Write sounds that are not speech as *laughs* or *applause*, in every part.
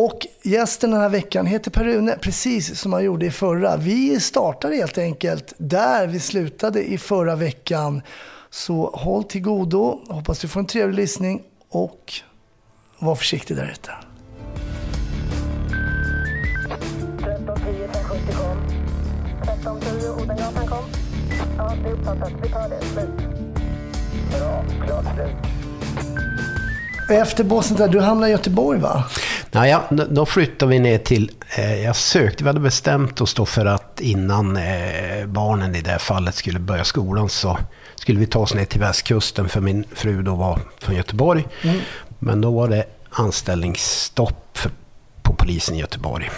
Och gästen den här veckan heter Per Rune, precis som han gjorde i förra. Vi startar helt enkelt där vi slutade i förra veckan. Så håll till godo, hoppas du får en trevlig lyssning och var försiktig där ute. 1310 1070 kom. 1310 Odengatan kom. Ja, det är uppfattat. Vi tar det. Slut. Bra. Klart slut. Efter Bosnien, där, du hamnade i Göteborg va? Nej, ja, då flyttade vi ner till, eh, jag sökte, vi hade bestämt oss då för att innan eh, barnen i det här fallet skulle börja skolan så skulle vi ta oss ner till västkusten för min fru då var från Göteborg. Men då var det anställningsstopp för, på polisen i Göteborg.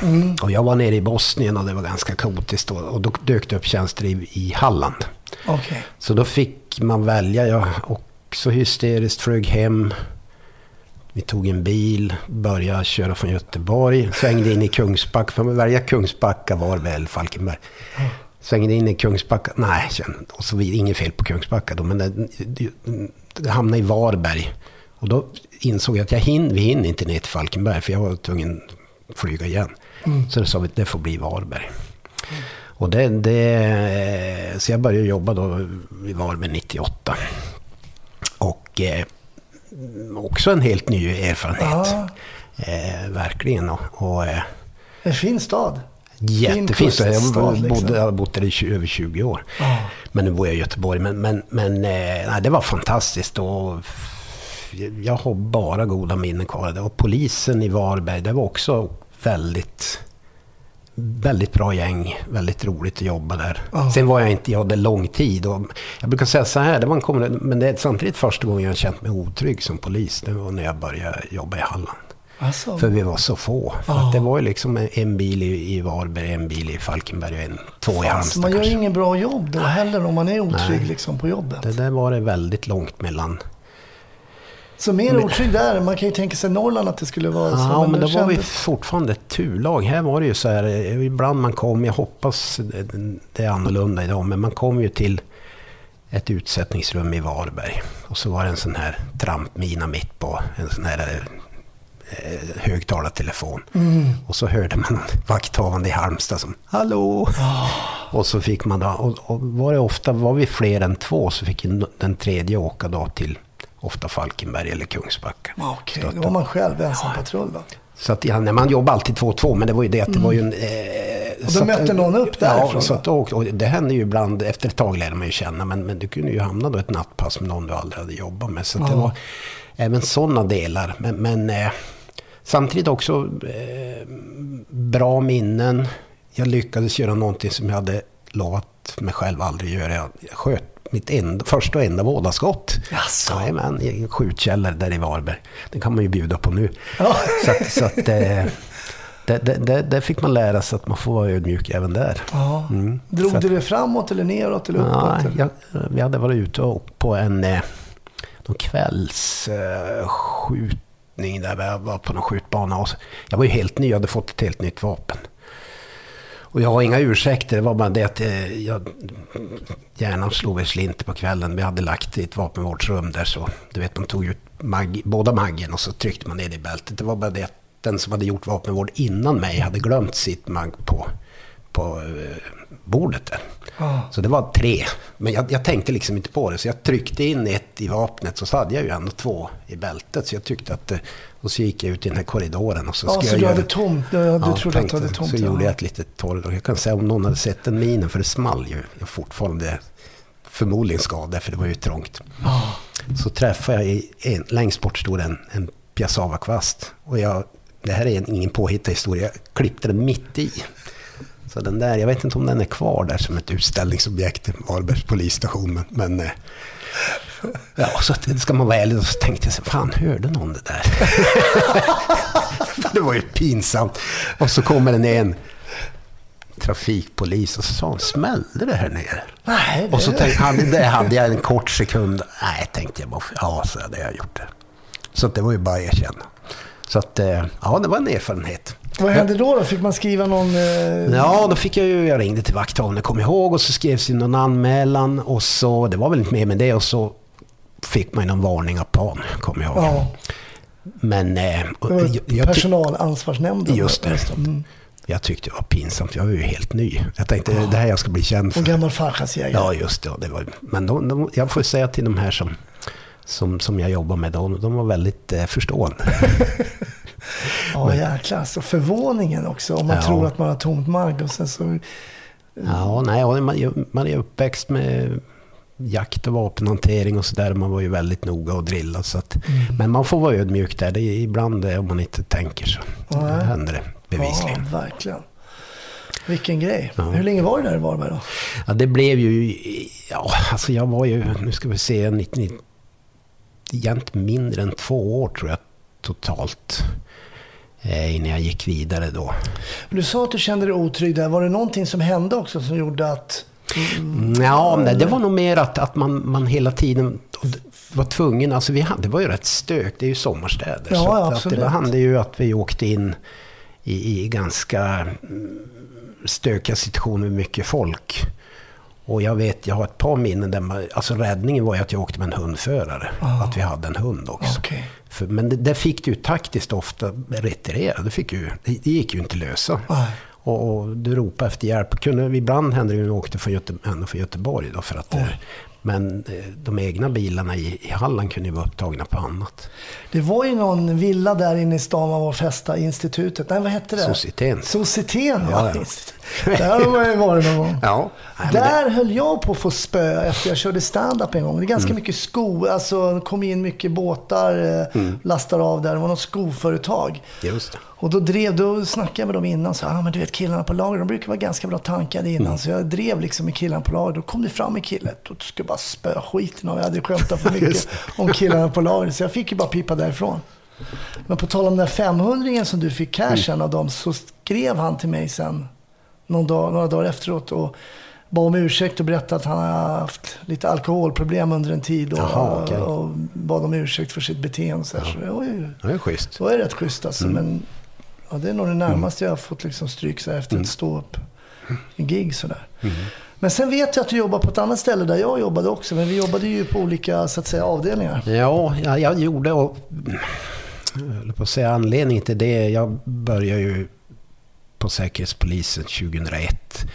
Och jag var nere i Bosnien och det var ganska kaotiskt då, och då dök det upp tjänster i, i Halland. Okej. Så då fick man välja. Jag också hysteriskt flög hem. Vi tog en bil, började köra från Göteborg, svängde in i Kungsbacka. Får man välja Kungsbacka, Varberg eller Falkenberg? Svängde in i Kungsbacka. Nej, och så vidare. Inget fel på Kungsbacka då, men det, det, hamnade i Varberg. Och då insåg jag att jag hin, vi hinner inte ner till Falkenberg, för jag var tvungen att flyga igen. Så då sa vi att det får bli Varberg. Och det, det, så jag började jobba då i Varberg 98. Och eh, också en helt ny erfarenhet. Ja. Eh, verkligen. Och, och eh, En fin stad. jättefint. Fin Jag kuststad, bodde, liksom. jag har bott där i 20, över 20 år. Ja. Men nu bor jag i Göteborg. Men, men, men eh, nej, det var fantastiskt. Och jag har bara goda minnen kvar. Var polisen i Varberg. Det var också väldigt väldigt bra gäng, väldigt roligt att jobba där. Ja. Sen var jag inte, jag hade lång tid och jag brukar säga så här, det var en kommun, men det är samtidigt första gången jag har känt mig otrygg som polis. Det var när jag började jobba i Halland. Alltså, För vi var så få. Att det var ju liksom en bil i, i Varberg, en bil i Falkenberg och en, två i alltså, Halmstad man gör kanske. ingen bra jobb då heller om man är otrygg liksom, på jobbet. Det där var det väldigt långt mellan. Så mer otrygg där, man kan ju tänka sig Norrland att det skulle vara så. Ja, men det då var vi fortfarande ett turlag. Här var det ju så här, eh, ibland man kom, jag hoppas det- är annorlunda idag, men man kom ju till ett utsättningsrum i Varberg. Och så var det en sån här trampmina mitt på en sån här eh, högtalartelefon. Och så hörde man vakthavande i Halmstad som ”Hallå!” Och så fick man då, och, och var det ofta, var vi fler än två så fick den tredje åka då till ofta Falkenberg eller Kungsbacka. Okej, Stötta. då var man själv ensam patrull va? Så att, ja, man jobbade alltid två och två, men det var ju det att det var ju en... Eh, Och då att- mötte någon upp därifrån, Ja, så att, och, och det hände ju ibland, efter ett tag lärde man ju känna, men, men du kunde ju hamna då ett nattpass med någon du aldrig hade jobbat med. Så att det var även sådana delar. Men, men eh, samtidigt också eh, bra minnen. Jag lyckades göra någonting som jag hade lovat mig själv aldrig göra. Jag sköt mitt enda, första och enda vådaskott. Jaså? Jajamän, i en skjutkällare där i Varberg. Det kan man ju bjuda på nu. Ja. Så att, så att eh, det, det, det, det fick man lära sig att man får vara ödmjuk även där. Ja. Mm. Drog att- du det framåt eller neråt eller uppåt? Eller? jag, vi hade varit ute och på en eh, någon kvällsskjutning eh, där vi var på någon skjutbana. Och jag var ju helt ny, jag hade fått ett helt nytt vapen. Och jag har inga ursäkter, det var bara det att eh, jag, hjärnan slog i slint på kvällen. Vi hade lagt i ett vapenvårdsrum där så, du vet man tog ut mag, båda maggen och så tryckte man ner det i bältet. Det var bara det att den som hade gjort vapenvård innan mig hade glömt sitt magg på, på eh, bordet. Ja. Så det var tre. Men jag, jag tänkte liksom inte på det. Så jag tryckte in ett i vapnet så hade jag ju ändå två i bältet. Så jag tyckte att... eh, Och så gick jag ut i den här korridoren och så Ja, ska så jag du göra... tomt? Du, du Ja, trodde att du tänkte, hade tomt? Så ja. gjorde jag ett litet torr. Jag kan säga om någon hade sett den minen, för det small ju. Jag fortfarande förmodligen skadad, för det var ju trångt. Ja. Så träffade jag en, längst bort stod en, en piassavakvast. Och jag, det här är en, ingen påhittad historia, jag klippte den mitt i. Så den där, jag vet inte om den är kvar där som ett utställningsobjekt i Varbergs polisstation. Men, men eh, ja, så ska man vara ärlig så tänkte jag så fan hörde någon det där? *laughs* det var ju pinsamt. Och så kommer den en trafikpolis och så sa han, smällde det här nere? Nej, det... Och så tänkte han, det hade jag en kort sekund. Nej, tänkte jag bara, ja, så hade jag gjort det. Så det var ju bara att erkänna. Så att, eh, ja, det var en erfarenhet. Vad hände då, då? Fick man skriva någon... Eh... Ja, då fick jag ju, jag ringde till vakthavande, kom ihåg, och så skrevs ju någon anmälan och så, det var väl inte mer med det, och så fick man ju någon varning av PAN, kommer jag ihåg. Ja, Men... Eh, jag, personalansvarsnämnden. Just det. Mm. jag tyckte det var pinsamt, jag var ju helt ny. Jag tänkte, det här jag ska bli känd för. Och gammal fallskärmsjägare. Ja, just det. det var, men de, de, jag får säga till de här som, som, som jag jobbar med, de, de var väldigt eh, förstående. *laughs* Ja, jäklar. Så förvåningen också, om man Ja. tror att man har tomt mark och sen så... Ja, nej, man, man är uppväxt med jakt och vapenhantering och sådär. Man var ju väldigt noga och drillad. Så att, Men man får vara ödmjuk där. Det är ibland eh, om man inte tänker så Nej. händer det bevisligen. Ja, verkligen. Vilken grej. Ja. Hur länge var du där i Varberg då? Ja, det blev ju... Ja, alltså jag var ju... Nu ska vi se... 19, egentligen mindre än två år tror jag totalt. Eh, innan jag gick vidare då. Du sa att du kände dig otrygg där. Var det någonting som hände också som gjorde att... Ja, men det var nog mer att, att man, man hela tiden var tvungen. Alltså vi hade, det var ju rätt stök. Det är ju sommarstäder. Ja, så att absolut. det hände ju att vi åkte in i, i ganska mm, stökiga situationer med mycket folk. Och jag vet, jag har ett par minnen där man, alltså räddningen var ju att jag åkte med en hundförare. Att vi hade en hund också. Okej. För, men det, där fick du taktiskt ofta retirera. Det, fick ju, det, det gick ju inte lösa. Nej. Och, och du ropade efter hjälp. Kunde, ibland hände det ju åkte från, Göte, ända från Göteborg. Då för att, eh, men eh, de egna bilarna i, i Halland kunde ju vara upptagna på annat. Det var ju någon villa där inne i stan man var fästa institutet. Nej, vad hette det? Societeten. Societeten, Ja, ja. Det. *laughs* Där har man ju varit någon gång. Ja. Nej, Där höll jag på att få spö efter jag körde stand-up en gång. Det är ganska Mm. mycket sko, alltså det kom in mycket båtar, eh, Mm. lastar av där. Det var något skoföretag. det, just det. Och då drev, då snackade jag med dem innan. Så, ah, men du vet killarna på lager, de brukar vara ganska bra tankade innan. Mm. Så jag drev liksom med killarna på lager. Då kom det fram en kille. Då skulle jag bara spöa skiten av. Jag hade skämtat för *laughs* mycket om killarna på lager. Så jag fick ju bara pipa därifrån. Men på tal om den där 500 som du fick Mm. cashen av dem. Så skrev han till mig sen, dag, några dagar efteråt. Och bad om ursäkt och berättade att han har haft lite alkoholproblem under en tid. Och, Jaha, okej. och bad om ursäkt för sitt beteende. Så, det var ju Det är schysst. det var ju rätt schysst alltså. Mm. Men ja, det är nog det närmaste jag har fått liksom stryk så här efter Mm. ett stå upp en gig sådär. Men sen vet jag att du jobbar på ett annat ställe där jag jobbade också. Men vi jobbade ju på olika så att säga, avdelningar. Ja, jag, jag gjorde och... Jag på att säga anledningen till det. Jag började ju på Säkerhetspolisen 2001.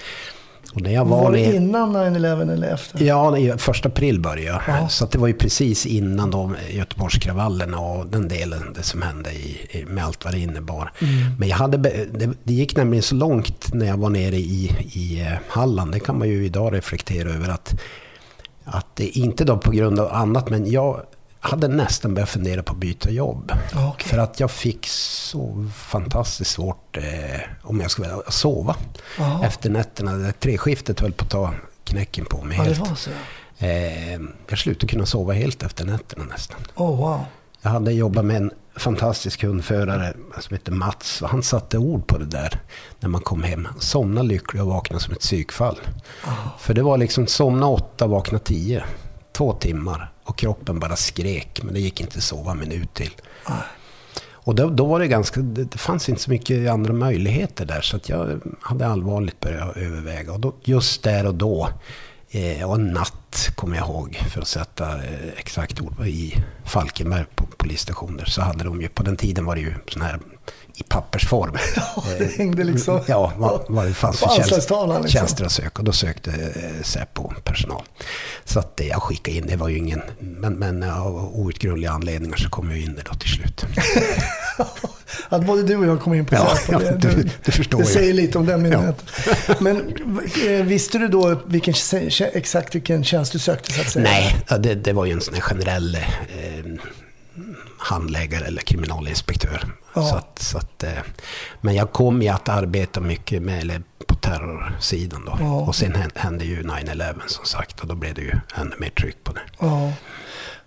Och när jag Var, var, det ner- innan 9-11 eller efter? Ja, i första april började jag. Ja. Så det var ju precis innan de Göteborgskravallerna och den delen det som hände i, i, med allt vad det innebar. Men jag hade, det, det gick nämligen så långt när jag var nere i, i eh, Halland. Det kan man ju idag reflektera över att, att det inte då på grund av annat, men jag hade nästan börjat fundera på att byta jobb. Okej. För att jag fick så fantastiskt svårt, eh, om jag välja, att sova. Jaha. Efter nätterna. Det där treskiftet höll på att ta knäcken på mig Ja, helt. Eh, jag slutade kunna sova helt efter nätterna nästan. Oh, wow. Jag hade jobbat med en fantastisk hundförare som heter Mats. Och han satte ord på det där när man kom hem. Somna lycklig och vakna som ett psykfall. För det var liksom somna åtta, vakna tio. Två timmar. Och kroppen bara skrek. Men det gick inte att sova en minut till. Och då, då var det ganska, det, fanns inte så mycket andra möjligheter där. Så att jag hade allvarligt börjat överväga. Och då, just där och då, eh, och en natt kommer jag ihåg, för att sätta eh, exakt ord, i Falkenberg på polisstationer. Så hade de ju, på den tiden var det ju sån här i pappersform. *laughs* Ja, det hängde liksom. Ja, vad, vad det fanns för På tjänst, anslagstavlan liksom. tjänster att söka. Och då sökte eh, Säpo personal. Så att det jag skickade in, det var ju ingen... Men, men av outgrundliga anledningar så kom jag in där då till slut. *laughs* Att både du och jag kom in på Ja, Säpo, ja, det, du- du förstår Det ju. säger lite om den myndigheten. Men eh, visste du då vilken, exakt vilken tjänst du sökte så att säga? Nej, ja, det, det var ju en sån här generell eh, handläggare eller kriminalinspektör. Ja. Så att, så att, eh, men jag kom ju att arbeta mycket med, eller på terrorsidan då. Ja. Och sen hände, ju 9-11 som sagt och då blev det ju ännu mer tryck på det. Ja.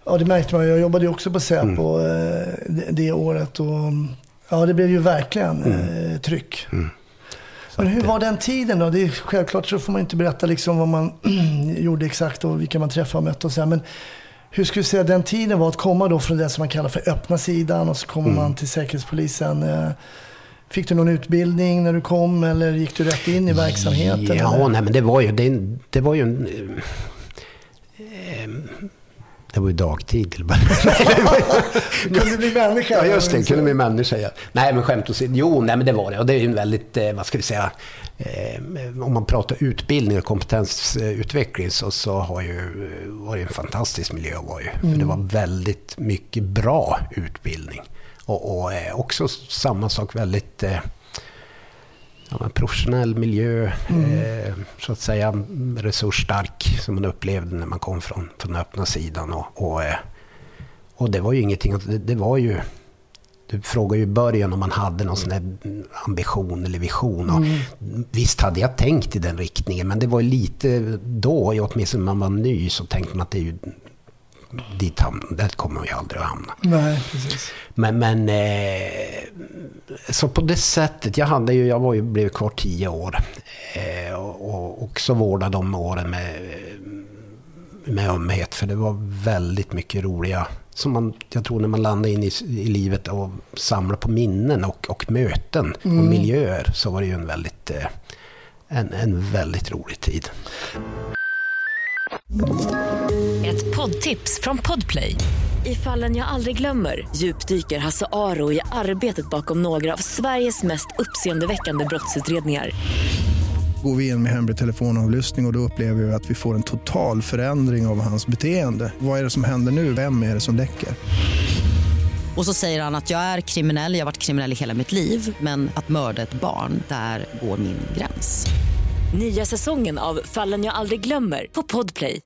ja, det märkte man. Jag jobbade ju också på Säpo Mm. eh, det, året. Och, Ja, det blev ju verkligen Mm. eh, tryck. Men hur var den tiden då? Det är, självklart så får man inte berätta liksom vad man *clears throat* gjorde exakt och vilka man träffade och mötte och så här. Men hur skulle du säga den tiden var att komma då från det som man kallar för öppna sidan och så kommer Mm. man till Säkerhetspolisen. Eh, Fick du någon utbildning när du kom eller gick du rätt in i verksamheten? Ja, eller? nej men det var ju, det, det var ju en... eh, eh, Det var ju dagtid till. *laughs* Kunde bli människa? Ja, just det. Kunde bli människa. Ja. Nej, men skämt åsido. Jo, nej, men det var det. Och det är ju en väldigt, eh, vad ska vi säga, om man pratar utbildning och kompetensutveckling så, så har ju, eh, var det en fantastisk miljö var ju. För det var väldigt mycket bra utbildning. Och, och eh, också samma sak, väldigt eh, ja, professionell miljö, eh, så att säga resursstark som man upplevde när man kom från, från den öppna sidan. Och, och, eh, och det var ju ingenting, det, det var ju... Du frågade ju i början om man hade någon sån här ambition eller vision. Och Visst hade jag tänkt i den riktningen, men det var ju lite då, åtminstone när man var ny, så tänkte man att det är ju dit hamn, där kommer vi aldrig att hamna. Nej, precis. Men, men eh, så på det sättet, jag hade ju, jag var ju, blev kvar tio år. Eh, och, och också vårdade de åren med, med ömhet. För det var väldigt mycket roliga, som man, jag tror när man landar in i, i livet och samlar på minnen och, och möten och miljöer. Så var det ju en väldigt, eh, en, en väldigt rolig tid. Ett poddtips från Podplay. I fallen jag aldrig glömmer djupdyker Hasse Aro i arbetet bakom några av Sveriges mest uppseendeväckande brottsutredningar. Går vi in med hemlig telefonavlyssning och, och då upplever vi att vi får en total förändring av hans beteende. Vad är det som händer nu? Vem är det som läcker? Och så säger han att jag är kriminell, jag har varit kriminell i hela mitt liv men att mörda ett barn, där går min gräns. Nya säsongen av Fallen jag aldrig glömmer på Podplay.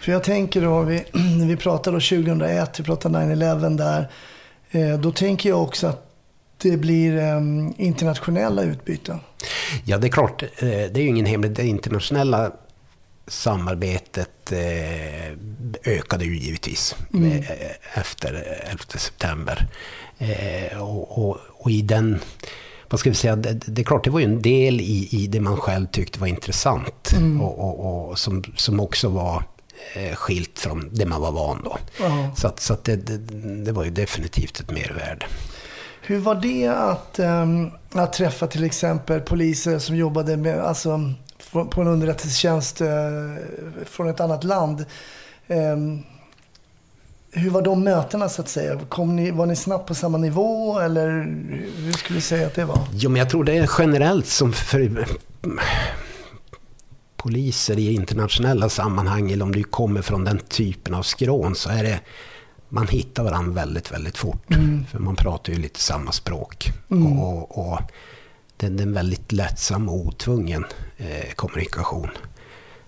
För jag tänker då, vi, *clears throat* vi pratade då 2001, vi pratade 9-11 där. Eh, då tänker jag också att det blir eh, internationella utbyten. Ja, det är klart. eh, Det är ju ingen hemlighet. Det internationella samarbetet eh, ökade ju givetvis eh, efter 11 september. Och, och, och i den... Vad ska vi säga? Det, det är klart, det var ju en del i, i det man själv tyckte var intressant. Och, och, och som, som också var skilt från det man var van då. Ja. Så, att, så att det, det, det var ju definitivt ett mervärde. Hur var det att, ehm, att träffa till exempel poliser som jobbade med, alltså, på en underrättelsetjänst eh, från ett annat land? Ehm, hur var de mötena så att säga? Kom ni, var ni snabbt på samma nivå eller hur skulle du säga att det var? Jo, men jag tror det är generellt som för poliser i internationella sammanhang, eller om du kommer från den typen av skrån, så är det man hittar varandra väldigt, väldigt fort. För man pratar ju lite samma språk. Och, och det är en väldigt lättsam och otvungen eh, kommunikation.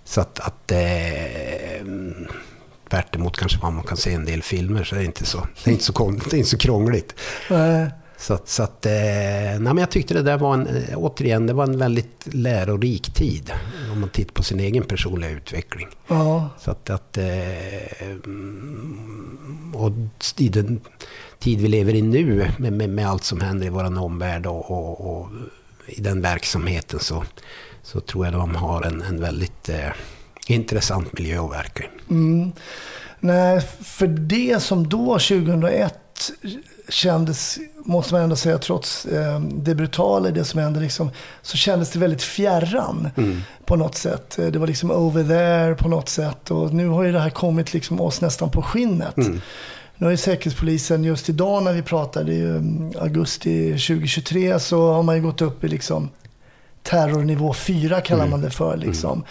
Så att, att eh, tvärt emot kanske vad man kan se en del filmer så är det inte så, det är inte så, det är inte så krångligt. Eh, Så att, så att eh, nej, men jag tyckte det där var en, eh, återigen, det var en väldigt lärorik tid. Om man tittar på sin egen personliga utveckling. ja. Så att, att eh, mm, och i den tid vi lever i nu med, med, med allt som händer i vår omvärld och, och, och i den verksamheten så, så tror jag de har en, en väldigt eh, intressant miljö att verka i. Nej, för det som då 2001 kändes, måste man ändå säga, trots eh, det brutala i det som hände, liksom, så kändes det väldigt fjärran på något sätt. Eh, Det var liksom over there på något sätt och nu har ju det här kommit liksom oss nästan på skinnet. Nu har ju Säkerhetspolisen, just idag när vi pratar, det är ju mm, augusti 2023, så har man ju gått upp i liksom terrornivå 4 kallar man det för. Liksom.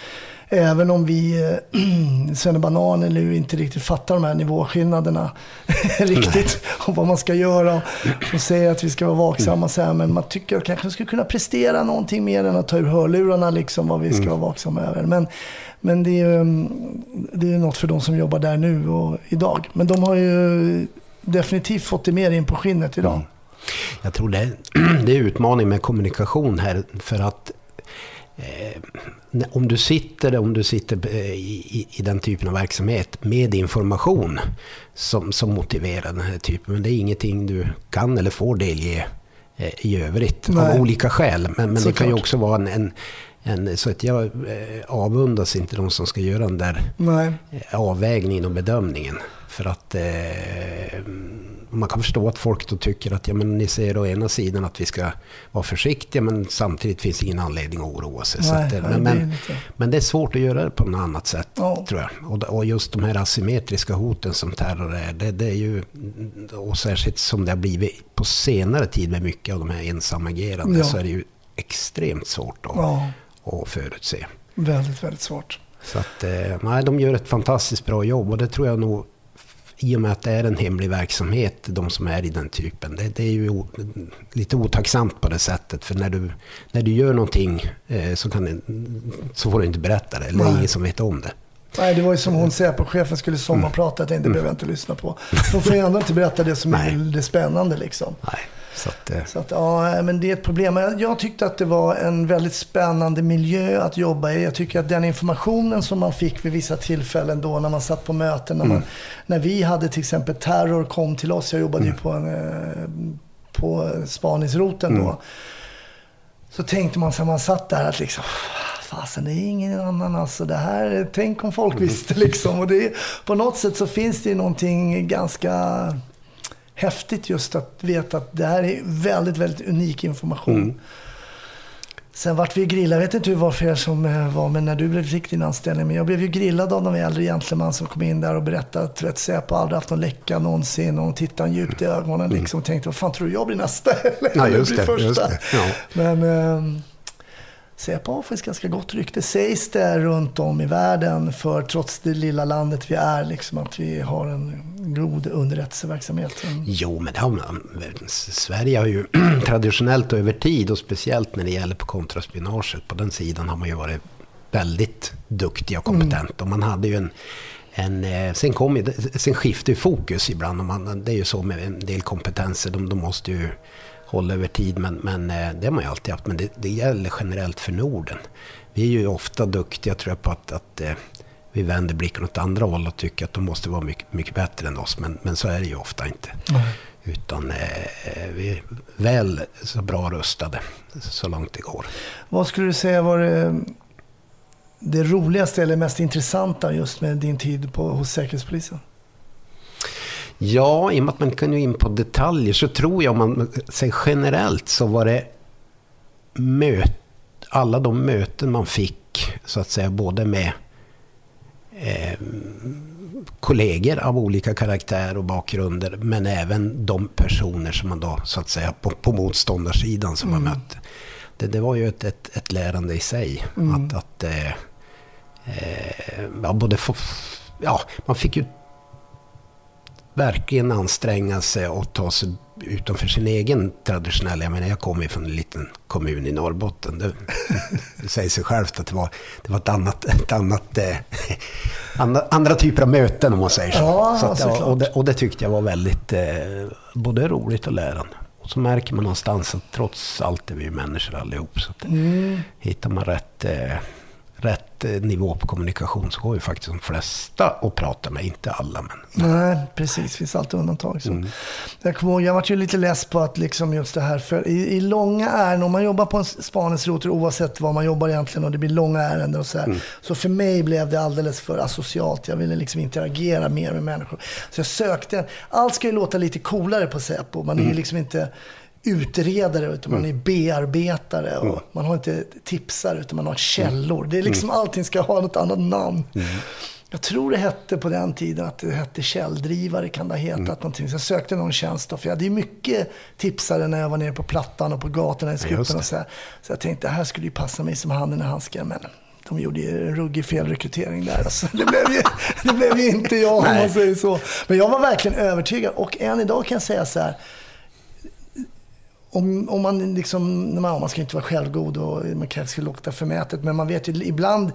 Även om vi, eh, *clears throat* Svennebanan eller inte riktigt fattar de här nivåskillnaderna *laughs* riktigt. Och vad man ska göra och säger att vi ska vara vaksamma så här. Men man tycker att kanske skulle kunna prestera någonting mer än att ta ur hörlurarna liksom vad vi ska vara vaksamma över. Men, men det är ju mm, det är något för de som jobbar där nu och idag. Men de har ju definitivt fått det mer in på skinnet idag. Jag tror det, *clears throat* det är utmaning med kommunikation här för att om du sitter, om du sitter eh, i, i, den typen av verksamhet med information som, som motiverar den här typen, men det är ingenting du kan eller får delge eh, i övrigt Nej. av olika skäl. Men, men det kan ju också vara en, en, en så att jag eh, avundas inte de som ska göra den där Nej. eh, avvägningen och bedömningen. För att eh, man kan förstå att folk då tycker att ja, men ni ser å ena sidan att vi ska vara försiktiga men samtidigt finns ingen anledning att oroa sig. Nej, att, eh, men, det är men, men det är svårt att göra det på något annat sätt Ja. tror jag. Och, och just de här asymmetriska hoten som terror är, det, det är ju, och särskilt som det har blivit på senare tid med mycket av de här ensamagerande, Ja. så är det ju extremt svårt att, Ja, att förutse. väldigt, väldigt svårt. Så att, eh, nej, de gör ett fantastiskt bra jobb och det tror jag nog i och med att det är en hemlig verksamhet, de som är i den typen. Det, det är ju o, lite otacksamt på det sättet. För när du, när du gör någonting eh, så, kan, så får du inte berätta det. Eller Nej. ingen som vet om det. Nej, det var ju som hon säger på chefen skulle sommarprata, jag tänkte det behöver jag inte lyssna på. De får ju ändå inte berätta det som är Mm. Det spännande liksom. Nej, så att, eh, Så att, ja, men det är ett problem. Jag tyckte att det var en väldigt spännande miljö att jobba i. Jag tycker att den informationen som man fick vid vissa tillfällen då när man satt på möten, när, man, när vi hade till exempel terror kom till oss, jag jobbade ju på, en, eh, på spaningsroten då. Så tänkte man när man satt där att liksom, fasen det är ingen annan alltså. Det här, tänk om folk visste liksom. Och det, på något sätt så finns det ju någonting ganska häftigt just att veta att det här är väldigt, väldigt unik information. Sen vart vi grillade, jag vet inte hur det var för er som eh, var med när du fick din anställning, men jag blev ju grillad av de äldre gentleman som kom in där och berättade att vet, Säpo aldrig haft någon läcka någonsin och de tittade en djupt i ögonen liksom och tänkte, vad fan tror du jag blir nästa? *laughs* Eller Ja, just det, just det. Ja. Men eh, Säpo har ganska gott rykte, sägs det runt om i världen, för trots det lilla landet vi är, liksom, att vi har en god underrättelseverksamhet. Jo, men det har man, Sverige har ju *clears throat* traditionellt och över tid och speciellt när det gäller på kontraspionaget, på den sidan har man ju varit väldigt duktig och kompetent. Och man hade ju en, en eh, sen, kom sen skiftade fokus ibland. Och man, det är ju så med en del kompetenser, de, de måste ju hålla över tid. Men, men eh, det har man ju alltid haft. Men det, det gäller generellt för Norden. Vi är ju ofta duktiga tror jag på att, att eh, vi vänder blicken åt andra håll och tycker att de måste vara mycket, mycket bättre än oss. Men, men så är det ju ofta inte. Utan eh, vi är väl så bra rustade så långt det går. Vad skulle du säga var det, det roligaste eller mest intressanta just med din tid på, hos Säkerhetspolisen? Ja, i och med att man kan ju in på detaljer så tror jag om man säger generellt så var det möt, alla de möten man fick så att säga både med eh, kollegor av olika karaktär och bakgrunder men även de personer som man då så att säga på, på motståndarsidan som man mötte. Det, det var ju ett, ett, ett lärande i sig. Att, att eh, eh, ja, både få, ja, man fick ju verkligen anstränga sig och ta sig utanför sin egen traditionella... Jag menar, jag kommer ju från en liten kommun i Norrbotten. Det, det säger sig självt att det var, det var ett annat... Ett annat eh, andra, andra typer av möten om man säger så. Ja, så att, och, det, och det tyckte jag var väldigt eh, både roligt och lärande. Och så märker man någonstans att trots allt är vi människor allihop. Så att hittar man rätt, eh, rätt eh, nivå på kommunikation så går ju faktiskt de flesta att prata med. Inte alla, men Nej, precis. Det finns alltid undantag. Så. Mm. Jag kommer ihåg, jag var ju lite less på att liksom just det här, för i, i långa ärenden, om man jobbar på en spaningsrotor oavsett var man jobbar egentligen och det blir långa ärenden och så här. Mm. Så för mig blev det alldeles för asocialt. Jag ville liksom interagera mer med människor. Så jag sökte, allt ska ju låta lite coolare på Säpo. Man är Mm. ju liksom inte utredare utan man är bearbetare och man har inte tipsare utan man har källor. Det är liksom allting ska ha något annat namn. Jag tror det hette på den tiden att det hette källdrivare, kan det ha hetat någonting. Så jag sökte någon tjänst då, för jag hade ju mycket tipsare när jag var nere på Plattan och på gatorna i och så här. Så jag tänkte, det här skulle ju passa mig som handen i handsken. Men de gjorde ju en ruggig felrekrytering där. Alltså, det, blev ju, det blev ju inte jag om man säger så. Men jag var verkligen övertygad. Och än idag kan jag säga så här. Om, om man liksom, man, man ska inte vara självgod och man kanske ska låta förmätet. Men man vet ju ibland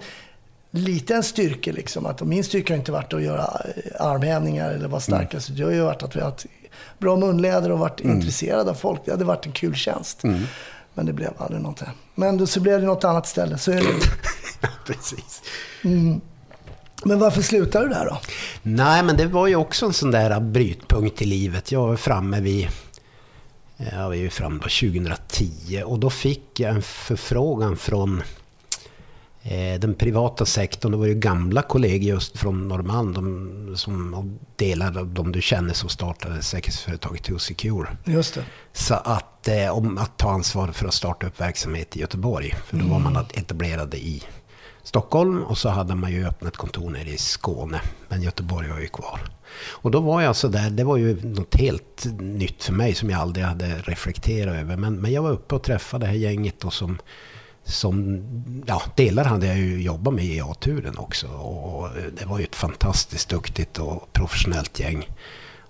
lite en styrka liksom. Att min styrka har inte varit att göra eh, armhävningar eller vara starkast. Det har ju varit att vi har haft bra munläder och varit intresserade av folk. Det hade varit en kul tjänst. Men det blev aldrig något. där. Men då så blev det något annat ställe. Så är det. *laughs* Precis. Mm. Men varför slutade du där då? Nej, men det var ju också en sån där brytpunkt i livet. Jag var framme vid... Jag var ju framme då 2010 och då fick jag en förfrågan från eh, den privata sektorn. Det var ju gamla kollegor just från Norrmalm de, som delar av de du känner som startade säkerhetsföretaget To Secure. Just det. Så att, eh, om att ta ansvar för att starta upp verksamhet i Göteborg. För då var man etablerade i Stockholm och så hade man ju öppnat kontor nere i Skåne. Men Göteborg var ju kvar. Och då var jag så där, det var ju något helt nytt för mig som jag aldrig hade reflekterat över. Men, men jag var uppe och träffade det här gänget och som, som ja, delar hade jag ju jobbat med i A-turen också. Och det var ju ett fantastiskt duktigt och professionellt gäng.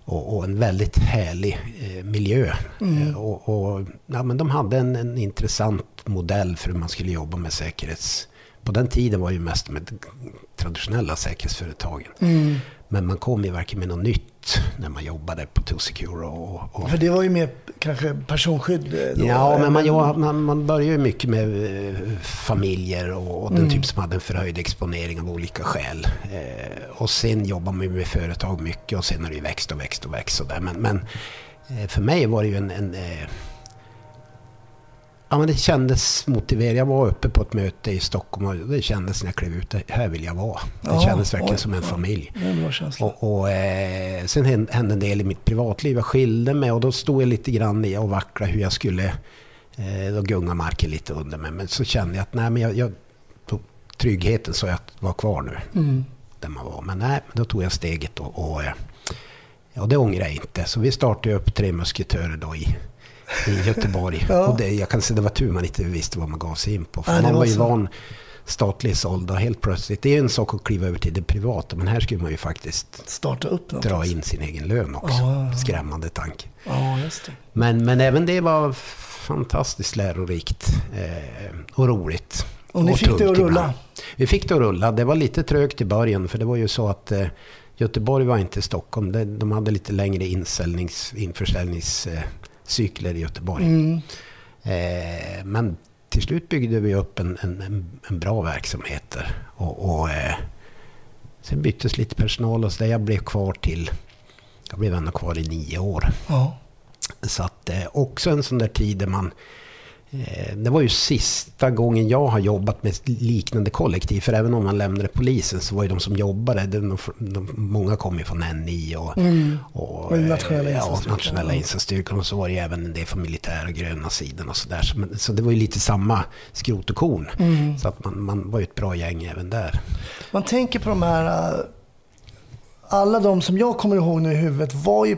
Och, och en väldigt härlig eh, miljö. Mm. Eh, och, och, ja, men de hade en, en intressant modell för hur man skulle jobba med säkerhets på den tiden var det ju mest med traditionella säkerhetsföretagen. Mm. Men man kom ju verkligen med något nytt när man jobbade på To-Secure. Och, och... För det var ju mer kanske personskydd eh, då? Ja, men man, ja, man, man började ju mycket med eh, familjer och, och den Mm. typ som hade en förhöjd exponering av olika skäl. Eh, och sen jobbar man ju med företag mycket och sen har det ju växt och växt och växt. Och där. Men, men eh, för mig var det ju en... en Ja, men det kändes motiverat. Jag var uppe på ett möte i Stockholm och det kändes när jag klev ut, här vill jag vara. Det Ja, kändes verkligen oj, som en familj. Och, och eh, sen hände en del i mitt privatliv. Jag skilde mig och då stod jag lite grann i och vacklade hur jag skulle... Eh, då gunga marken lite under mig. Men så kände jag att nej, men jag, jag, då, tryggheten så jag var kvar nu. Mm. Där man var. Men nej, då tog jag steget och, och, eh, ja, det ångrar jag inte. Så vi startade upp Tre Musketörer då i, i Göteborg. Ja. Och det, jag kan säga det var tur man inte visste vad man gav sig in på. För det man var ju så. van statlig såld och helt plötsligt. Det är en sak att kliva över till det privata. Men här skulle man ju faktiskt Starta upp dra in sin egen lön också. Ja. Skrämmande tanke. Ja, det. Men, men även det var fantastiskt lärorikt eh, och roligt. Och ni fick det att rulla? ibland. Vi fick det att rulla. Det var lite trögt i början för det var ju så att eh, Göteborg var inte Stockholm. De hade lite längre insäljnings, införsäljningscykler i Göteborg. Mm. Eh, men till slut byggde vi upp en, en, en, bra verksamhet. Och, och eh, sen byttes lite personal och så där. Jag blev kvar till, jag blev ändå kvar i nio år. Ja. Så att eh, också en sån där tid där man det var ju sista gången jag har jobbat med liknande kollektiv. För även om man lämnade polisen så var ju de som jobbade, de, de, många kom ju från NI och, Mm. och, Och nationella eh, ja, nationella insatsstyrkan. Och så var det ju även en del från militära gröna sidan och sådär. Så, men- så det var ju lite samma skrot och korn. Mm. Så att man, man var ju ett bra gäng även där. Man tänker på de här... äh, Alla de som jag kommer ihåg nu i huvudet var ju...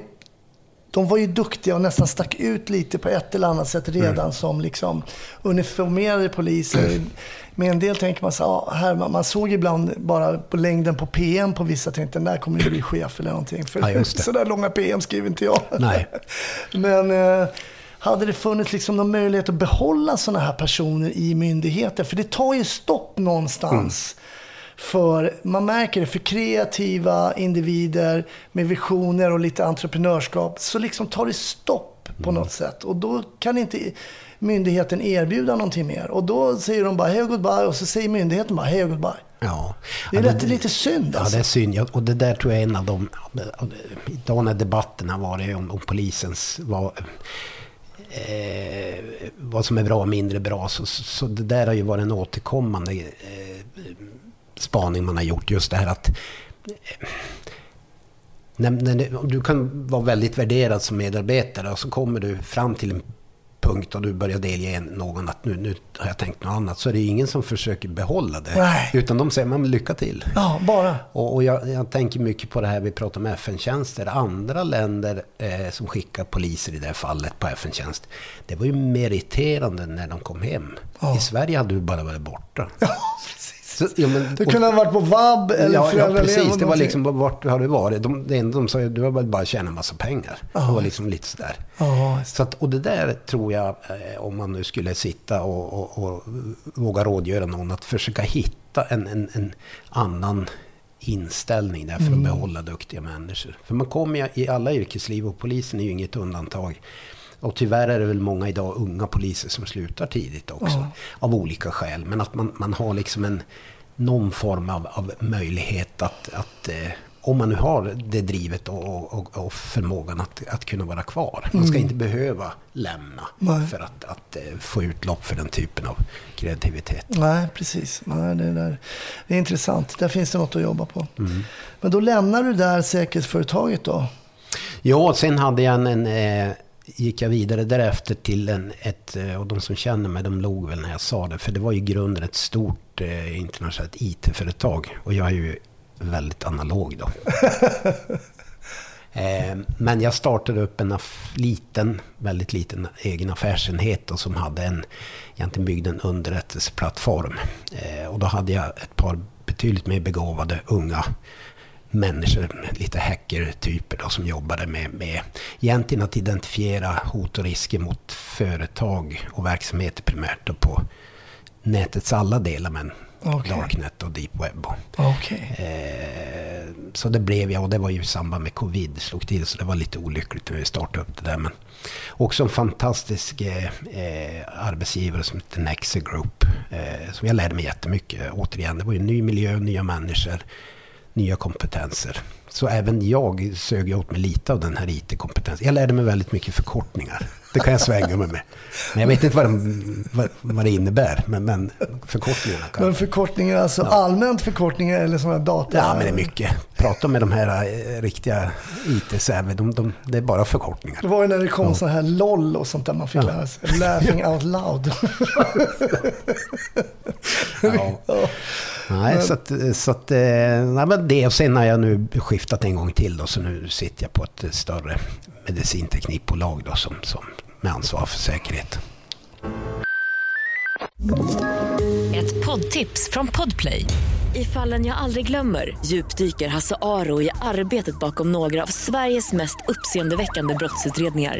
De var ju duktiga och nästan stack ut lite på ett eller annat sätt redan Mm. som liksom uniformerade poliser. Med en del tänker man så ja, här, man, man såg ibland bara på längden på PM på vissa tänkte den där kommer ju bli chef eller någonting. För Ja, just det. *laughs* så där långa PM skriver inte jag. Nej. *laughs* Men eh, hade det funnits liksom någon möjlighet att behålla sådana här personer i myndigheter? För det tar ju stopp någonstans. För man märker det, för kreativa individer med visioner och lite entreprenörskap så liksom tar det stopp på något sätt. Och då kan inte myndigheten erbjuda någonting mer. Och då säger de bara hej och goodbye och så säger myndigheten bara hej och goodbye. Ja. Det är Ja, rätt, lite synd Ja, alltså. det är synd. Ja, Och det där tror jag är en av de... Idag när debatterna var det om, om polisens... Vad, eh, vad som är bra och mindre bra. Så, så det där har ju varit en återkommande eh, spaning man har gjort. Just det här att... Eh, när, när du kan vara väldigt värderad som medarbetare och så kommer du fram till en punkt och du börjar delge någon att nu, nu har jag tänkt något annat. Så är det ingen som försöker behålla det. Nej. Utan de säger, men lycka till. Ja, bara. Och, och jag, jag tänker mycket på det här vi pratar om FN-tjänster. Andra länder eh, som skickar poliser i det här fallet på FN-tjänst. Det var ju meriterande när de kom hem. Ja. I Sverige hade du bara varit borta. Ja, precis. Ja, men, Det kunde ha varit på vab eller ja, ja, precis. Det var liksom, vart har du varit? De, det enda de sa, du har bara tjänat en massa pengar. Det var liksom lite sådär. Så att, och det där tror jag, eh, om man nu skulle sitta och, och, och våga rådgöra någon, att försöka hitta en, en, en annan inställning där för Mm. att behålla duktiga människor. För man kommer ju i alla yrkesliv och polisen är ju inget undantag. Och tyvärr är det väl många idag unga poliser som slutar tidigt också. Ja. Av olika skäl. Men att man, man har liksom en, någon form av, av möjlighet att, att eh, om man nu har det drivet och, och, och förmågan att, att kunna vara kvar. Man ska Mm. inte behöva lämna Nej. för att, att eh, få utlopp för den typen av kreativitet. Nej, precis. Nej, det, där. det är intressant. Där finns det något att jobba på. Mm. Men då lämnar du där säkerhetsföretaget då? Ja, sen hade jag en, en eh, gick jag vidare därefter till en, ett, eh, och de som känner mig, de log väl när jag sa det, för det var i grunden ett stort eh, internationellt IT-företag. Och jag är ju väldigt analog då. *laughs* eh, men jag startade upp en liten, väldigt liten egen affärsenhet då, som hade en, egentligen byggd en underrättelseplattform. Eh, och då hade jag ett par betydligt mer begåvade unga människor, lite hackertyper då, som jobbade med, med egentligen att identifiera hot och risker mot företag och verksamheter primärt då på nätets alla delar, men Okej. Darknet och Deep Web. Och, Okej. eh, så det blev jag och det var ju i samband med covid slog till så det var lite olyckligt när vi startade upp det där. Men också en fantastisk eh, eh, arbetsgivare som heter Nexe Group. Eh, som jag lärde mig jättemycket. Återigen, det var ju ny miljö, nya människor, nya kompetenser. Så även jag sög åt mig lite av den här IT-kompetensen. Jag lärde mig väldigt mycket förkortningar. Det kan jag svänga mig med. Men jag vet inte vad, de, vad, vad det innebär. Men, men förkortningarna kan Men förkortningar, alltså allmänt förkortningar eller sådana data? Ja, men det är mycket. Prata med de här eh, riktiga IT-säver. De, de, det är bara förkortningar. Det var ju när det kom Ja. så här LOL och sånt där man fick Ja. lära sig. Laughing *laughs* out loud. Ja. *laughs* Nej, så att, så att, eh, nej, men det och sen har jag nu skiftat en gång till då, så nu sitter jag på ett större medicinteknikbolag då som, som med ansvar för säkerhet. Ett poddtips från Podplay. I fallen jag aldrig glömmer djupdyker Hasse Aro i arbetet bakom några av Sveriges mest uppseendeväckande brottsutredningar.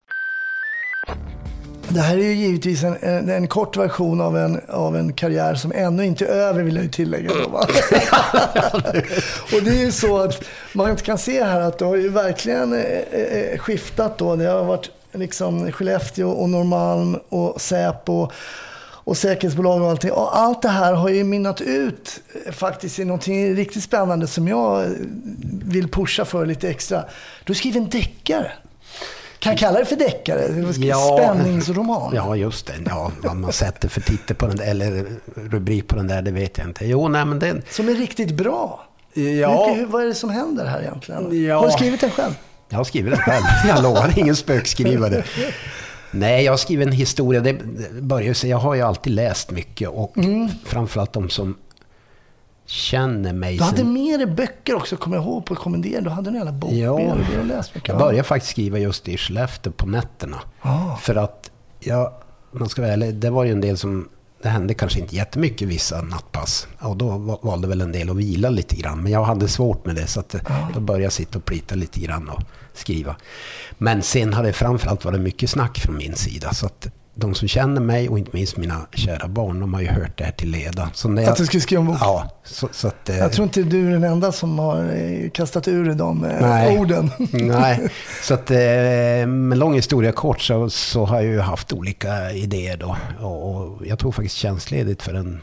Det här är ju givetvis en, en, en kort version av en, av en karriär som ännu inte är över vill jag ju tillägga. Då, *laughs* och det är ju så att man kan se här att du har ju verkligen eh, eh, skiftat då. Det har varit liksom Skellefteå och Norrmalm och Säpo och säkerhetsbolag och allting. Och allt det här har ju mynnat ut eh, faktiskt i någonting riktigt spännande som jag eh, vill pusha för lite extra. Du skriver en deckare. Kan jag kalla det för deckare? Spänningsroman? Ja, just det. Ja, vad man sätter för titel på den där, eller rubrik på den där, det vet jag inte. Jo, nej men den... Som är riktigt bra. Ja. Hur- vad är det som händer här egentligen? Ja. Har du skrivit den själv? Jag har skrivit den själv. Jag lovar, ingen spökskrivare. Nej, jag har skrivit en historia. Det börjar ju jag har ju alltid läst mycket och Mm. framförallt de som känner mig. Du hade sen- med dig böcker också, kommer jag ihåg, på kommendering. Du hade en jävla bok Ja, jag började faktiskt skriva just i Skellefteå på nätterna. Ah. För att, jag, man ska vara ärlig, det var ju en del som, det hände kanske inte jättemycket vissa nattpass. Och då va- valde väl en del att vila lite grann. Men jag hade svårt med det så att, då började jag sitta och plita lite grann och skriva. Men sen har det framförallt varit mycket snack från min sida. Så att de som känner mig och inte minst mina kära barn, de har ju hört det här till leda. Så när jag, Att du skulle skriva en bok? Ja. Så, så att, eh, Jag tror inte du är den enda som har eh, kastat ur dig de eh, Nej. orden. *laughs* Nej, så att med lång historia kort så, så har jag ju haft olika idéer då. Och, jag tog faktiskt tjänstledigt för en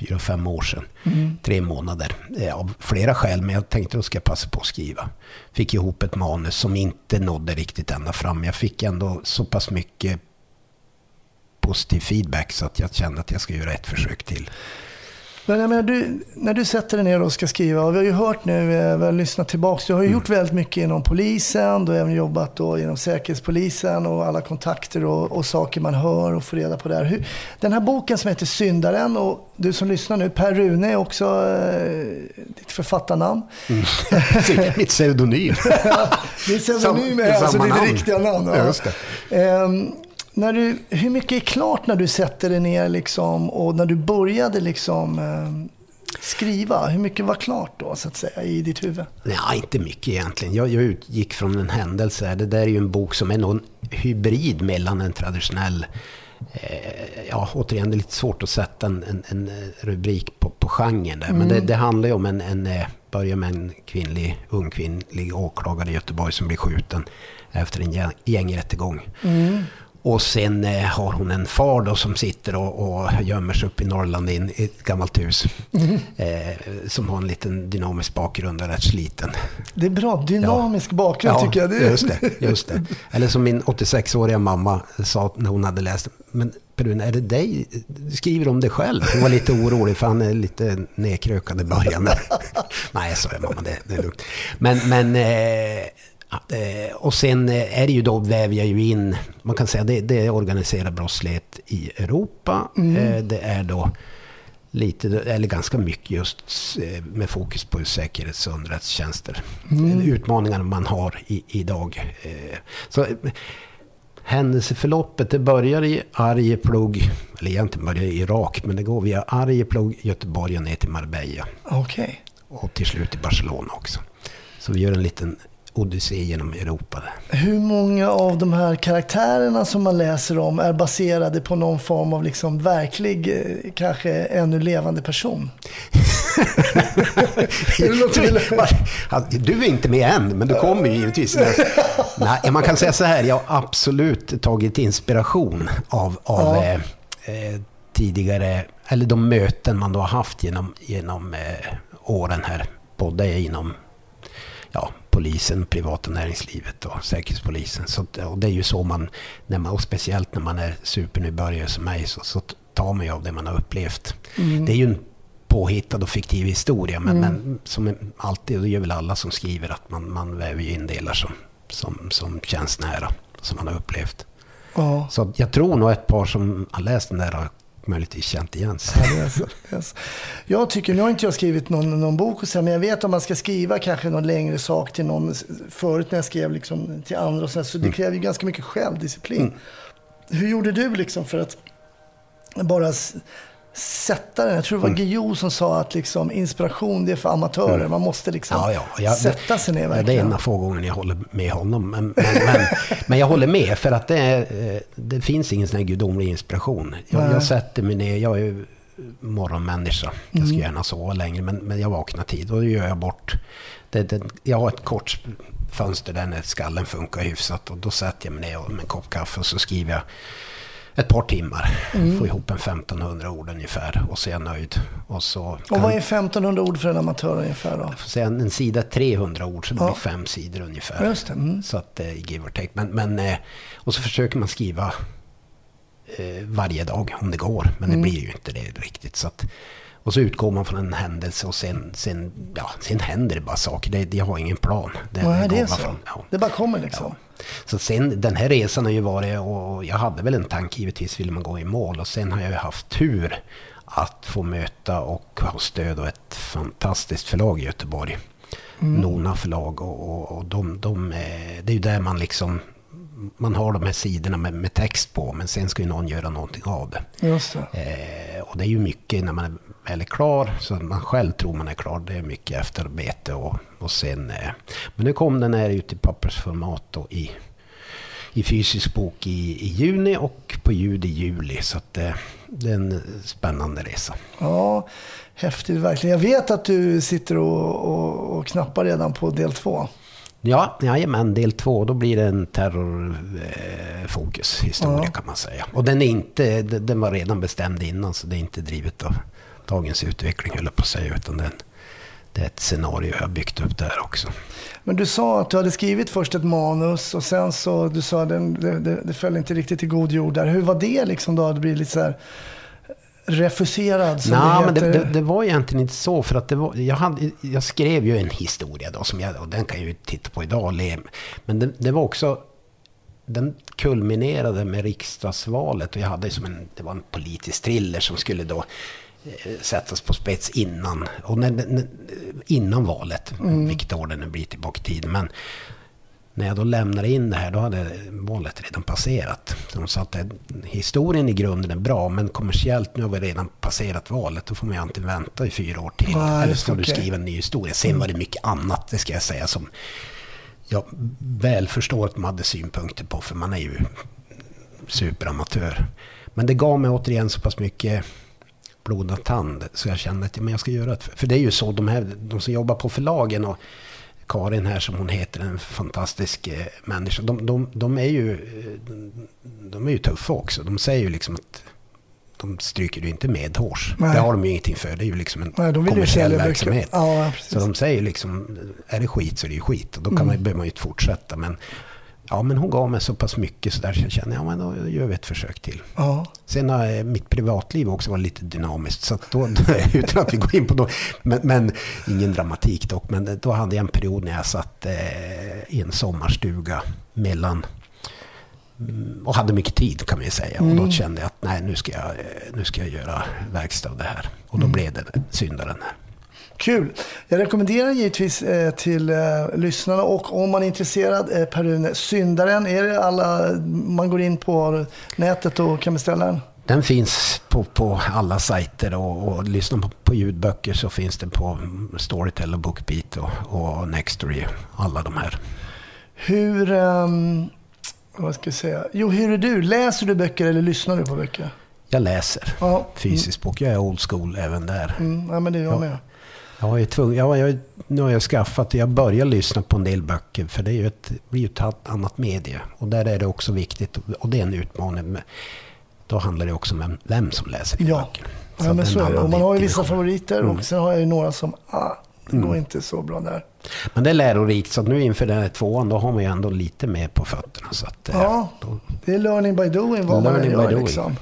fyra, fem år sedan. Mm. Tre månader. Av flera skäl, men jag tänkte ska jag passa på att skriva. Fick ihop ett manus som inte nådde riktigt ända fram. Jag fick ändå så pass mycket positiv feedback så att jag kände att jag ska göra ett försök till. Men jag menar, du, när du sätter dig ner och ska skriva, och vi har ju hört nu, eh, vi har lyssnat tillbaka, du har ju gjort väldigt mycket inom polisen, du har även jobbat då inom säkerhetspolisen och alla kontakter och, och saker man hör och får reda på där. Hur, den här boken som heter Syndaren och du som lyssnar nu, Per Rune är också eh, ditt författarnamn. *laughs* Mitt pseudonym. Din pseudonym Sam- är alltså ditt riktiga namn. Ja. Ehm, när du, hur mycket är klart när du sätter dig ner liksom, och när du började liksom, ehm, skriva? Hur mycket var klart då, så att säga, i ditt huvud? Nej, inte mycket egentligen. Jag, jag utgick från en händelse. Det där är ju en bok som är någon hybrid mellan en traditionell Eh, ja, återigen, det är lite svårt att sätta en, en, en rubrik på, på genren där. Mm. Men det, det, handlar ju om en, en eh, börjar med en kvinnlig, ung kvinnlig åklagare i Göteborg som blir skjuten efter en gängrättegång. Mm. Och sen eh, har hon en far då som sitter och, och gömmer sig uppe i Norrland i, ett gammalt hus. Mm. Eh, som har en liten dynamisk bakgrund och rätt sliten. Det är bra, dynamisk ja. bakgrund ja, tycker jag. Det. Just, det, just det. Eller som min 86-åriga mamma sa när hon hade läst. Men Perun, är det dig? Du skriver om dig själv. Hon var lite orolig för han är lite nedkrökad i början. *laughs* Nej, sa jag mamma, det, det är lugnt. Men, men Eh, och sen eh, är det ju då väver jag ju in, man kan säga det, det är organiserad brottslighet i Europa. Mm. Eh, det är då lite, eller ganska mycket just med fokus på säkerhets och underrättelsetjänster. Mm. Utmaningarna man har i, idag. Så händelseförloppet, det börjar i Arjeplog, eller egentligen börjar i Irak, men det går via Arjeplog, Göteborg och ner till Marbella. Okej. Okay. Och till slut i Barcelona också. Så vi gör en liten odyssé genom Europa. Hur många av de här karaktärerna som man läser om är baserade på någon form av liksom verklig, eh, kanske ännu levande person? *laughs* du är inte med än, men du kommer ju givetvis. Nej, man kan säga så här, jag har absolut tagit inspiration av, av ja. eh, eh tidigare, eller de möten man då har haft genom, genom eh, åren här, både inom ja, polisen, privata näringslivet och säkerhetspolisen. Så, och det är ju så man, när man, och speciellt när man är supernybörjare som mig, så, så tar man ju av det man har upplevt. Mm. Det är ju en påhittad och fiktiv historia, men, mm. men som alltid, det gör väl alla som skriver, att man, man väver in delar som, som, som känns nära, som man har upplevt. Ja. Så jag tror nog ett par som har läst den där har möjligtvis känt igen sig. Ja, yes, yes. Jag tycker, nu har inte jag skrivit någon, någon bok, och så, men jag vet om man ska skriva kanske någon längre sak till någon, förut när jag skrev liksom till andra, och så, så det mm. kräver ju ganska mycket självdisciplin. Mm. Hur gjorde du liksom för att bara sätta den. Jag tror det var mm. Guillou som sa att liksom, inspiration det är för amatörer. Mm. Man måste liksom ja, ja. Jag, sätta sig ner verkligen. Det är en av få gånger jag håller med honom. Men, men, men, *laughs* men, jag håller med för att det, är, eh, det finns ingen sån här gudomlig inspiration. Jag, jag sätter mig ner. Jag är morgonmänniska. Jag ska mm. gärna sova längre men, men jag vaknar tid och då gör jag bort. Det, det, jag har ett kort fönster där när skallen funkar hyfsat och då sätter jag mig ner med en kopp kaffe och så skriver jag ett par timmar. Mm. Få ihop en 1500 ord ungefär och så är jag nöjd. Och, så och vad är 1500 ord för en amatör ungefär då? Får säga en, sida 300 ord så det ja. blir fem sidor ungefär. Just. Mm. Så att eh, give or take. Men, men, eh, och så försöker man skriva eh, varje dag om det går. Men mm. det blir ju inte det riktigt. Så att, och så utgår man från en händelse och sen, sen, ja, sen händer det bara saker. Det, jag har ingen plan. Det, Nej, det är så? Från, ja. Det bara kommer liksom? Ja. Så sen, den här resan har ju varit, och jag hade väl en tanke, givetvis ville man gå i mål. Och sen har jag ju haft tur att få möta och ha stöd av ett fantastiskt förlag i Göteborg. Mm. Nona förlag och, och, och de, de, det är ju där man liksom man har de här sidorna med, med, text på, men sen ska ju någon göra någonting av det. Just det. Eh, och det är ju mycket när man är klar, så att man själv tror man är klar. Det är mycket efterarbete och, och sen... Eh, men nu kom den här ut i pappersformat då i, i fysisk bok i, i juni och på ljud i juli. Så att, eh, det är en spännande resa. Ja, häftigt verkligen. Jag vet att du sitter och, och, och knappar redan på del två. Ja, jajamän, del två, då blir det en terrorfokushistoria ja. kan man säga. Och den, är inte, den var redan bestämd innan, så det är inte drivet av dagens utveckling, höll jag på att säga, utan den, det är ett scenario jag har byggt upp där också. Men du sa att du hade skrivit först ett manus och sen så, du sa att det, det, det föll inte riktigt i god jord där. Hur var det liksom då? Det blir lite så här refuserad som Nej, det men det, det, det, var egentligen inte så. För att det var, jag, hade, jag skrev ju en historia då, som jag, och den kan jag ju titta på idag. Men det, det var också den kulminerade med riksdagsvalet och jag hade som en, det var en politisk thriller som skulle då sättas på spets innan, och när, innan valet, mm. vilket år det nu blir tillbaka i tiden. Men när jag då lämnade in det här, då hade valet redan passerat. de sa att historien i grunden är bra, men kommersiellt, nu har vi redan passerat valet, då får man ju alltid vänta i fyra år till. Nej, Eller så får du okej. skriva en ny historia. Sen var det mycket annat, det ska jag säga, som jag väl förstår att de hade synpunkter på, för man är ju superamatör. Men det gav mig återigen så pass mycket blodad tand så jag kände att men jag ska göra det. För det är ju så, de, här, de som jobbar på förlagen och Karin här som hon heter, en fantastisk eh, människa. De, de, de, är ju, eh, de är ju tuffa också. De säger ju liksom att de stryker ju inte med hårs. Nej. Det har de ju ingenting för. Det är ju liksom en Nej, de kommersiell verksamhet. Ja, så de säger liksom, är det skit så är det ju skit. Och då kan Mm. man, behöver man ju inte fortsätta. Men, ja, men hon gav mig så pass mycket så där så jag känner, ja men då gör vi ett försök till. Ja. Sen har eh, mitt privatliv också varit lite dynamiskt. Så *laughs* då, utan att vi går in på det. Men, men ingen dramatik dock. Men då hade jag en period när jag satt eh, i en sommarstuga mellan mm, och hade mycket tid kan vi säga. Och Mm. då kände jag att nej, nu ska jag, eh, nu ska jag göra verkstad av det här. Och då Mm. blev det syndaren. här. Kul. Jag rekommenderar givetvis eh, till eh, lyssnarna och om man är intresserad, eh, Per Rune, Syndaren, är det alla, man går in på nätet och kan beställa den? Den finns på, på alla sajter och, och lyssnar på, på ljudböcker så finns den på Storytel och Bookbeat och, och Nextory. Alla de här. Hur, ehm, vad ska jag säga, jo hur är du? Läser du böcker eller lyssnar du på böcker? Jag läser Ja. fysisk bok. Jag är old school även där. Mm, ja men det är jag Ja. med. Jag är tvungen, jag, jag, nu har jag skaffat, jag börjar lyssna på en del böcker för det är ju ett, blir ju ett annat medie. Och där är det också viktigt, och det är en utmaning. med- Då handlar det också om vem, vem som läser dina Ja. böcker. Ja, att men så Och man har ju vissa favoriter Mm. och sen har jag ju några som, ah, det Mm. går inte så bra där. Men det är lärorikt, så nu inför den här tvåan, då har man ju ändå lite mer på fötterna. Så att, eh, Ja, då, det är learning by doing vad man gör liksom.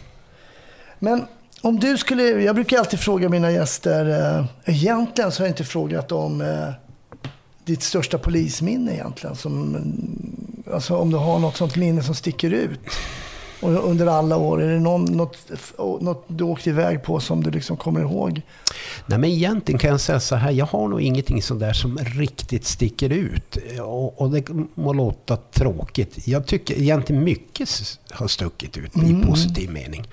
Men om du skulle, jag brukar alltid fråga mina gäster, eh, egentligen så har jag inte frågat om eh, ditt största polisminne egentligen. Som, alltså om du har något sånt minne som sticker ut. Och under alla år, är det någon, något, något du åkte iväg på som du liksom kommer ihåg? Nej, men egentligen kan jag säga så här, jag har nog ingenting sådär som riktigt sticker ut. Och, och det må låta tråkigt. Jag tycker egentligen mycket har stuckit ut Mm. i positiv mening.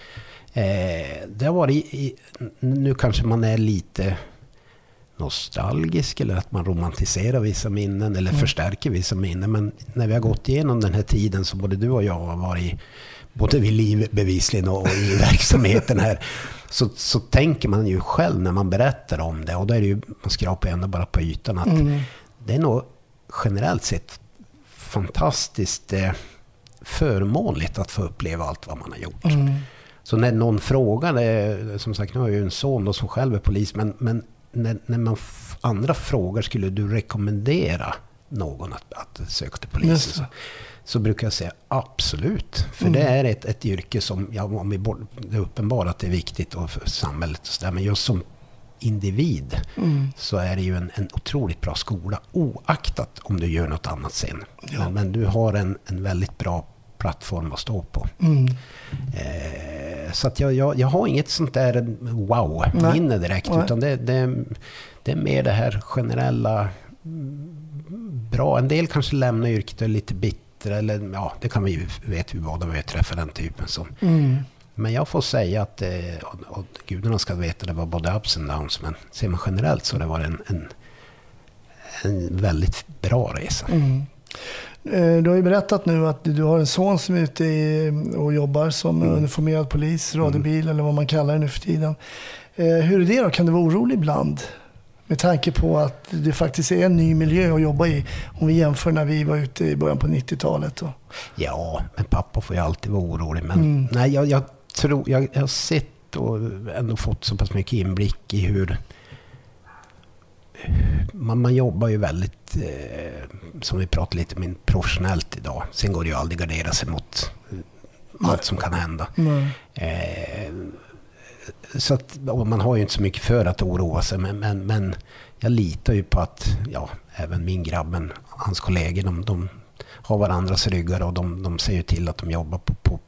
Eh, det har varit, i, nu kanske man är lite nostalgisk eller att man romantiserar vissa minnen eller Mm. förstärker vissa minnen. Men när vi har gått igenom den här tiden som både du och jag har varit både vid liv bevisligen och i *laughs* verksamheten här. Så, så tänker man ju själv när man berättar om det och då är det ju, man skrapar ändå bara på ytan att Mm. det är nog generellt sett fantastiskt eh, förmånligt att få uppleva allt vad man har gjort. Mm. Så när någon frågar, det, som sagt nu har jag ju en son då som själv är polis, men, men när, när man andra frågar, skulle du rekommendera någon att, att söka till polisen? Så, så brukar jag säga absolut. För Mm. det är ett, ett yrke som, ja, om vi det är uppenbart att det är viktigt och för samhället och så där, men just som individ Mm. så är det ju en, en otroligt bra skola oaktat om du gör något annat sen. Ja. Men, men du har en, en väldigt bra plattform att stå på. Mm. Eh, så att jag, jag, jag har inget sånt där wow-minne direkt. Nej. Utan det, det, det är mer det här generella bra. En del kanske lämnar yrket och är lite bittra. Eller, ja, det kan vi ju, vet vi båda, vi har träffat den typen. Som. Mm. Men jag får säga att, eh, och, och gudarna ska veta, det var både ups and downs. Men ser man generellt så det varit en, en, en väldigt bra resa. Mm. Eh, Du har ju berättat nu att du har en son som är ute och jobbar som Mm. uniformerad polis, radiobil eller vad man kallar det nu för tiden. Eh, Hur är det då? Kan du vara orolig ibland? Med tanke på att det faktiskt är en ny miljö att jobba i. Om vi jämför när vi var ute i början på 90-talet. Och, Ja, men pappa får ju alltid vara orolig. Men Mm. nej, jag, jag tror, jag, jag har sett och ändå fått så pass mycket inblick i hur man, man jobbar ju väldigt, eh, som vi pratade lite om, professionellt idag. Sen går det ju aldrig att gardera sig mot eh, allt som kan hända. Nej. Eh, så att, man har ju inte så mycket för att oroa sig, men, men, men jag litar ju på att ja, även min grabb, men hans kollegor, de, de har varandras ryggar och de, de ser ju till att de jobbar på, på,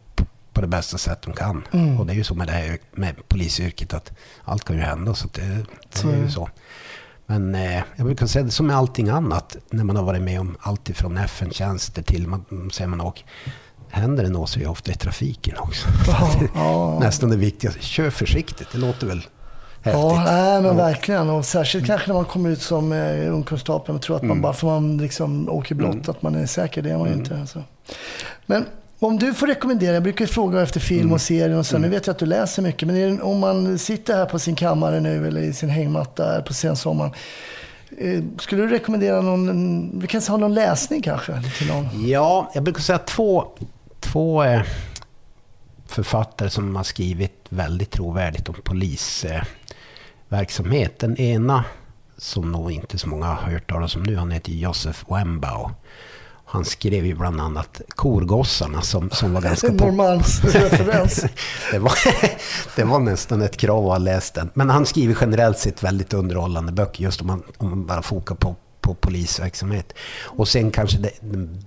på- det bästa sätt de kan. Mm. Och det är ju så med det här med polisyrket att allt kan ju hända. Så det, det är ju så. Men eh, jag brukar säga det som med allting annat när man har varit med om allt ifrån FN-tjänster till man, säger man och händer det något så är jag ofta i trafiken också. *laughs* Ja, ja. *laughs* Nästan det viktigaste. Kör försiktigt, det låter väl häftigt. Ja, nej, men verkligen. Och särskilt kanske när man kommer ut som eh, ungkonstapel och tror att man Mm. bara för man liksom åker blott, att man är säker. Det är man ju inte. Alltså. Men om du får rekommendera, jag brukar fråga efter film Mm. och serier och så. Nu vet jag att du läser mycket, men det, om man sitter här på sin kammare nu eller i sin hängmatta på sensommaren. Eh, skulle du rekommendera någon, vi kan ha någon läsning kanske till någon? Ja, jag brukar säga två, två eh, författare som har skrivit väldigt trovärdigt om polisverksamhet. Verksamhet. Den ena, som nog inte så många har hört talas om nu, han heter Josef Wembao. Han skrev ju bland annat Korgossarna som, som var ganska... pop- Normans referens. *laughs* det, var, *laughs* det var nästan ett krav att ha läst den. Men han skriver generellt sett väldigt underhållande böcker just om man, om man bara fokar på, på polisverksamhet. Och sen kanske det, den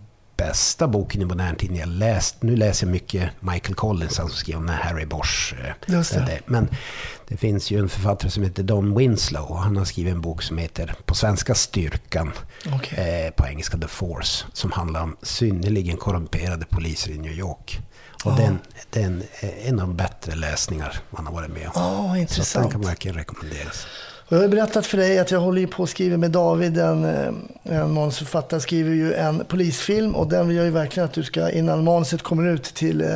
bästa boken i modern tid jag läst. Nu läser jag mycket Michael Collins, han som skrev om Harry Bosch. eh, Just det. Men det finns ju en författare som heter Don Winslow och han har skrivit en bok som heter på svenska Styrkan, Okej. eh, på engelska The Force, som handlar om synnerligen korrumperade poliser i New York. Och Ja. den, den är en av de bättre läsningar man har varit med om. Så att intressant. den kan verkligen rekommenderas. Och jag har berättat för dig att jag håller ju på att skriva med David, en, eh, en manusförfattare, skriver ju en polisfilm och den vill jag ju verkligen att du ska, innan manuset kommer ut till, eh,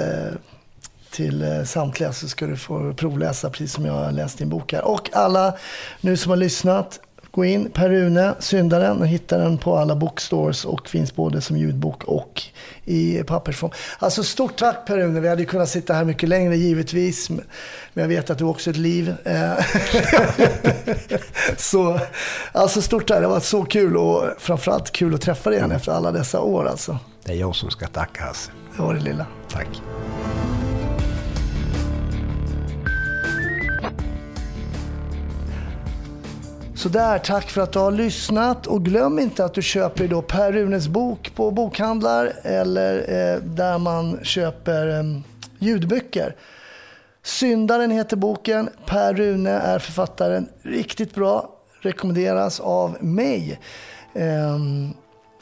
till eh, samtliga så ska du få provläsa precis som jag har läst din bok här. Och alla nu som har lyssnat, gå in, Per Rune, Syndaren, och hittar den på alla bookstores och finns både som ljudbok och i pappersform. Alltså stort tack Per Rune, vi hade ju kunnat sitta här mycket längre givetvis, men jag vet att du också har ett liv. Eh, *laughs* så, alltså stort tack, det har varit så kul och framförallt kul att träffa dig igen efter alla dessa år alltså. Det är jag som ska tacka Hasse. Det var det lilla. Tack. Sådär, tack för att du har lyssnat och glöm inte att du köper då Per Runes bok på bokhandlar eller eh, där man köper eh, ljudböcker. Syndaren heter boken, Per Rune är författaren. Riktigt bra, rekommenderas av mig. Eh,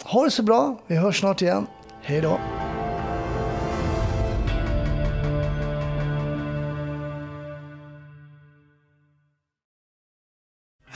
ha det så bra, vi hörs snart igen. Hej då!